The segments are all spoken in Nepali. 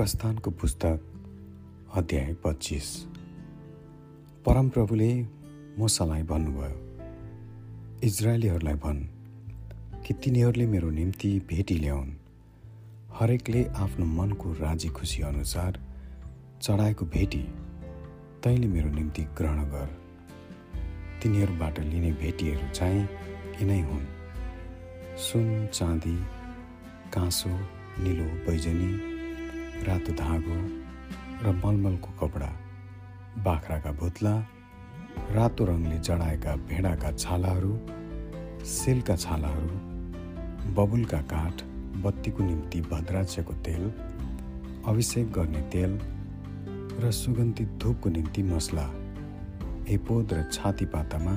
प्रस्थानको पुस्तक अध्याय पच्चिस। परमप्रभुले मोसालाई भन्नुभयो इजरायलीहरूलाई भन् कि तिनीहरूले मेरो निम्ति भेटी ल्याउन्। हरेकले आफ्नो मनको राजी खुसी अनुसार चढाएको भेटी तैँले मेरो निम्ति ग्रहण गर। तिनीहरूबाट लिने भेटीहरू चाहिँ यिनै हुन्। सुन चाँदी काँसो निलो बैजनी रातो धागो र मलमलको कपडा बाख्राका भुत्ला रातो रङले जडाएका भेडाका छालाहरू सेलका छालाहरू बबुलका काठ बत्तीको निम्ति भद्राक्षको तेल अभिषेक गर्ने तेल र सुगन्धित धुपको निम्ति मसला एपोद र छातीपातामा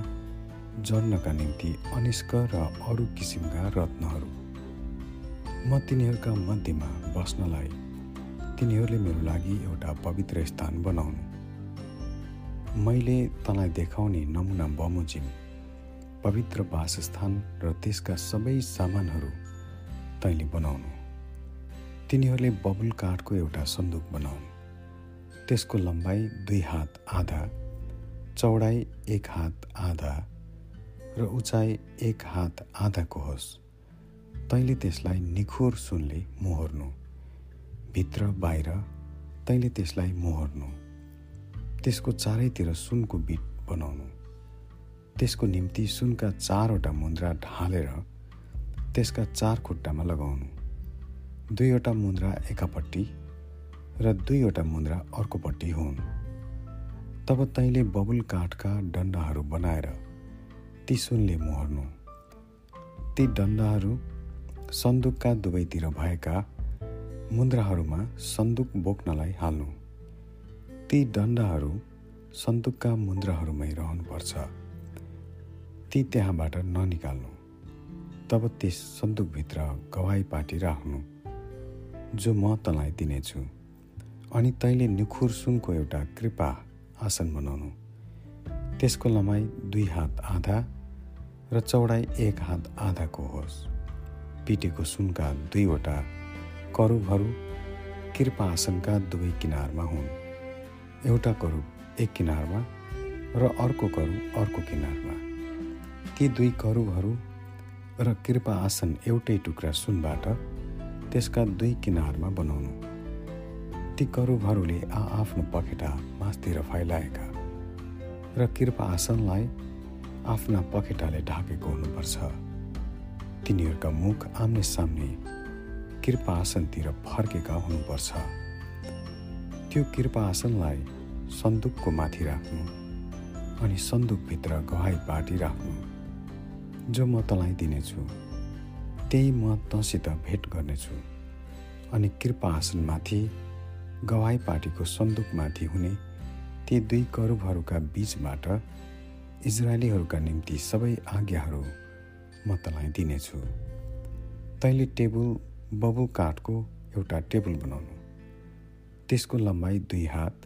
जर्नका निम्ति अनिष्क र अरू किसिमका रत्नहरू। म तिनीहरूका मध्येमा बस्नलाई तिनीहरूले मेरो लागि एउटा पवित्र स्थान बनाउनु। मैले तँलाई देखाउने नमुना बमोजिम पवित्र वासस्थान र त्यसका सबै सामानहरू तैँले बनाउनु। तिनीहरूले बबुल काठको एउटा सन्दुक बनाउनु। त्यसको लम्बाइ दुई हात आधा चौडाइ एक हात आधा र उचाइ एक हात आधाको होस्। तैँले त्यसलाई निखोर सुनले मोहर्नु। भित्र बाहिर तैँले त्यसलाई मोहर्नु। त्यसको चारैतिर सुनको बिट बनाउनु। त्यसको निम्ति सुनका चारवटा मुन्द्रा ढालेर त्यसका चार खुट्टामा लगाउनु। दुईवटा मुन्द्रा एकापट्टि र दुईवटा मुन्द्रा अर्कोपट्टि हुन्। तब तैँले बबुल काठका डन्डाहरू बनाएर ती सुनले मोहर्नु। ती डन्डाहरू सन्दुकका दुवैतिर भएका मुद्राहरूमा सन्दुक बोक्नलाई हाल्नु। ती दण्डहरू सन्दुकका मुद्राहरूमै रहनुपर्छ। ती त्यहाँबाट ननिकाल्नु। तब त्यस सन्दुकभित्र गवाई पाटी राख्नु जो म तँलाई दिनेछु। अनि तैँले निखुर सुनको एउटा कृपा आसन बनाउनु। त्यसको लमाइ दुई हात आधा र चौडाइ एक हात आधाको होस्। पिटेको सुनका दुईवटा करुबहरू कृपा आसनका दुवै किनारमा हुन्। एउटा करुब एक किनारमा र अर्को करुब अर्को किनारमा। ती दुई करुबहरू र कृपा आसन एउटै टुक्रा सुनबाट त्यसका दुई किनारमा बनाउनु। ती करुबहरूले आ आफ्नो पखेटा मासतिर फैलाएका र कृपा आसनलाई आफ्ना पखेटाले ढाकेको हुनुपर्छ। तिनीहरूका मुख आम्ने सामने कृपा आसनतिर फर्केका हुनुपर्छ। त्यो कृपा आसनलाई सन्दुकको माथि राख्नु अनि सन्दुकभित्र गवाई पाटी राख्नु। जो म तँलाई दिनेछु त्यही म तँसित भेट गर्नेछु अनि कृपा आसनमाथि गवाई पार्टीको सन्दुकमाथि हुने ती दुई करुबहरूका बिचबाट इजरायलीहरूका निम्ति सबै आज्ञाहरू म तँलाई दिनेछु। तैँले टेबल बबु काठको एउटा टेबल बनाउनु। त्यसको लम्बाइ दुई हात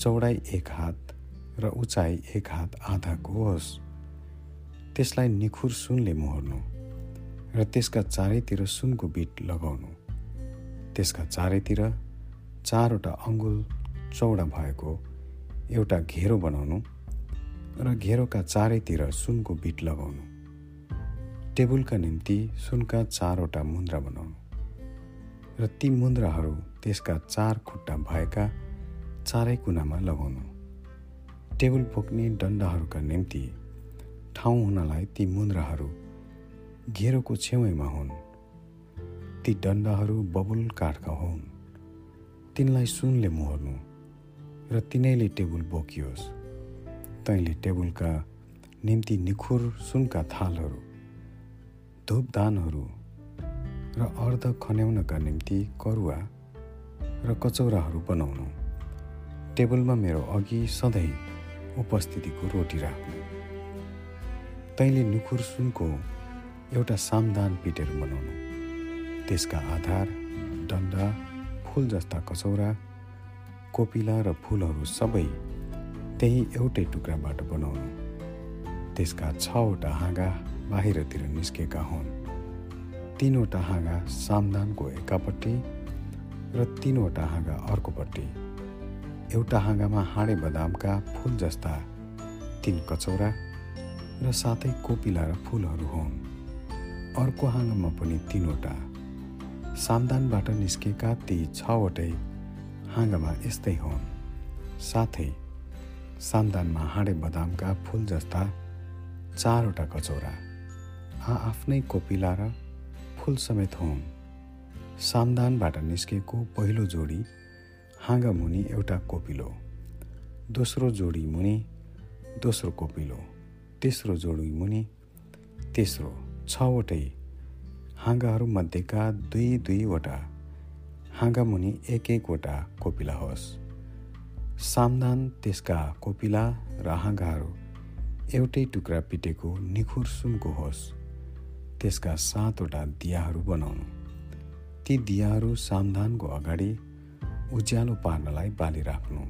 चौडाइ एक हात र उचाइ एक हात आधाको होस्। त्यसलाई निखुर सुनले मोहर्नु र त्यसका चारैतिर सुनको बिट लगाउनु। त्यसका चारैतिर चारवटा अङ्गुल चौडा भएको एउटा घेरो बनाउनु र घेरोका चारैतिर सुनको बिट लगाउनु। टेबुलका निम्ति सुनका चारवटा मुन्द्रा बनाउनु। र ती मुन्द्राहरू त्यसका चार खुट्टा भएका चारै कुनामा लगाउनु। टेबुल बोक्ने डन्डाहरूका निम्ति ठाउँ हुनलाई ती मुन्द्राहरू घेरोको छेउमा हुन्। ती डन्डाहरू बबुल काठका हुन्। तिनलाई सुनले मोहर्नु र तिनैले टेबुल बोकियोस्। तैँले टेबुलका निम्ति निखुर सुनका थालहरू धूपदानहरू र अर्ध खन्याउनका निम्ति करुवा र कचौराहरू बनाउनु। टेबलमा मेरो अघि सधैँ उपस्थितिको रोटी राख्नु। तैँले नुखुर सुनको एउटा सामदान पिटेर बनाउनु। त्यसका आधार डन्डा फुल जस्ता कचौरा कोपिला र फुलहरू सबै त्यही एउटै टुक्राबाट बनाउनु। त्यसका छवटा हाँगा बाहिरतिर निस्केका हुन्। तिनवटा हाँगा सामदानको एकापट्टि र तिनवटा हाँगा अर्कोपट्टि। एउटा हाँगामा हाँडे बदामका फुल जस्ता तिन कचौरा र साथै कोपिला र फुलहरू हुन्। अर्को हाँगामा पनि तिनवटा। सामदानबाट निस्केका ती छवटै हाँगामा यस्तै हुन्। साथै सामदानमा हाँडे बदामका फुल जस्ता चारवटा कचौरा। आ आफ्नै कोपिला र फुल समेत हुन्। सामदानबाट निस्केको पहिलो जोडी हाँगा मुनि एउटा कोपिलो दोस्रो जोडी मुनि दोस्रो कोपिलो तेस्रो जोडी मुनि तेस्रो छवटै हाँगाहरूमध्येका दुई दुईवटा हाँगा मुनि एक एकवटा कोपिला होस्। सामदान त्यसका कोपिला र हाँगाहरू एउटै टुक्रा पिटेको निखुर सुनको होस् त्यसका सातवटा दियाहरू बनाउनु। ती दियाहरू सामधानको अगाडि उज्यालो पार्नलाई बालिराख्नु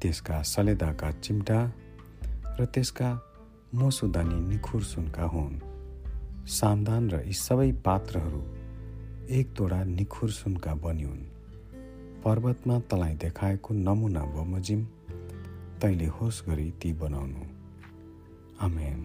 त्यसका सलेदाका चिम्टा र त्यसका मोसुदानी निखुर सुनका हुन्। सामदान र यी सबै पात्रहरू एक तोडा निखुर सुनका बनिउन्। पर्वतमा तलाई देखाएको नमुना बमोजिम तैँले होस गरी ती बनाउनु। आमेन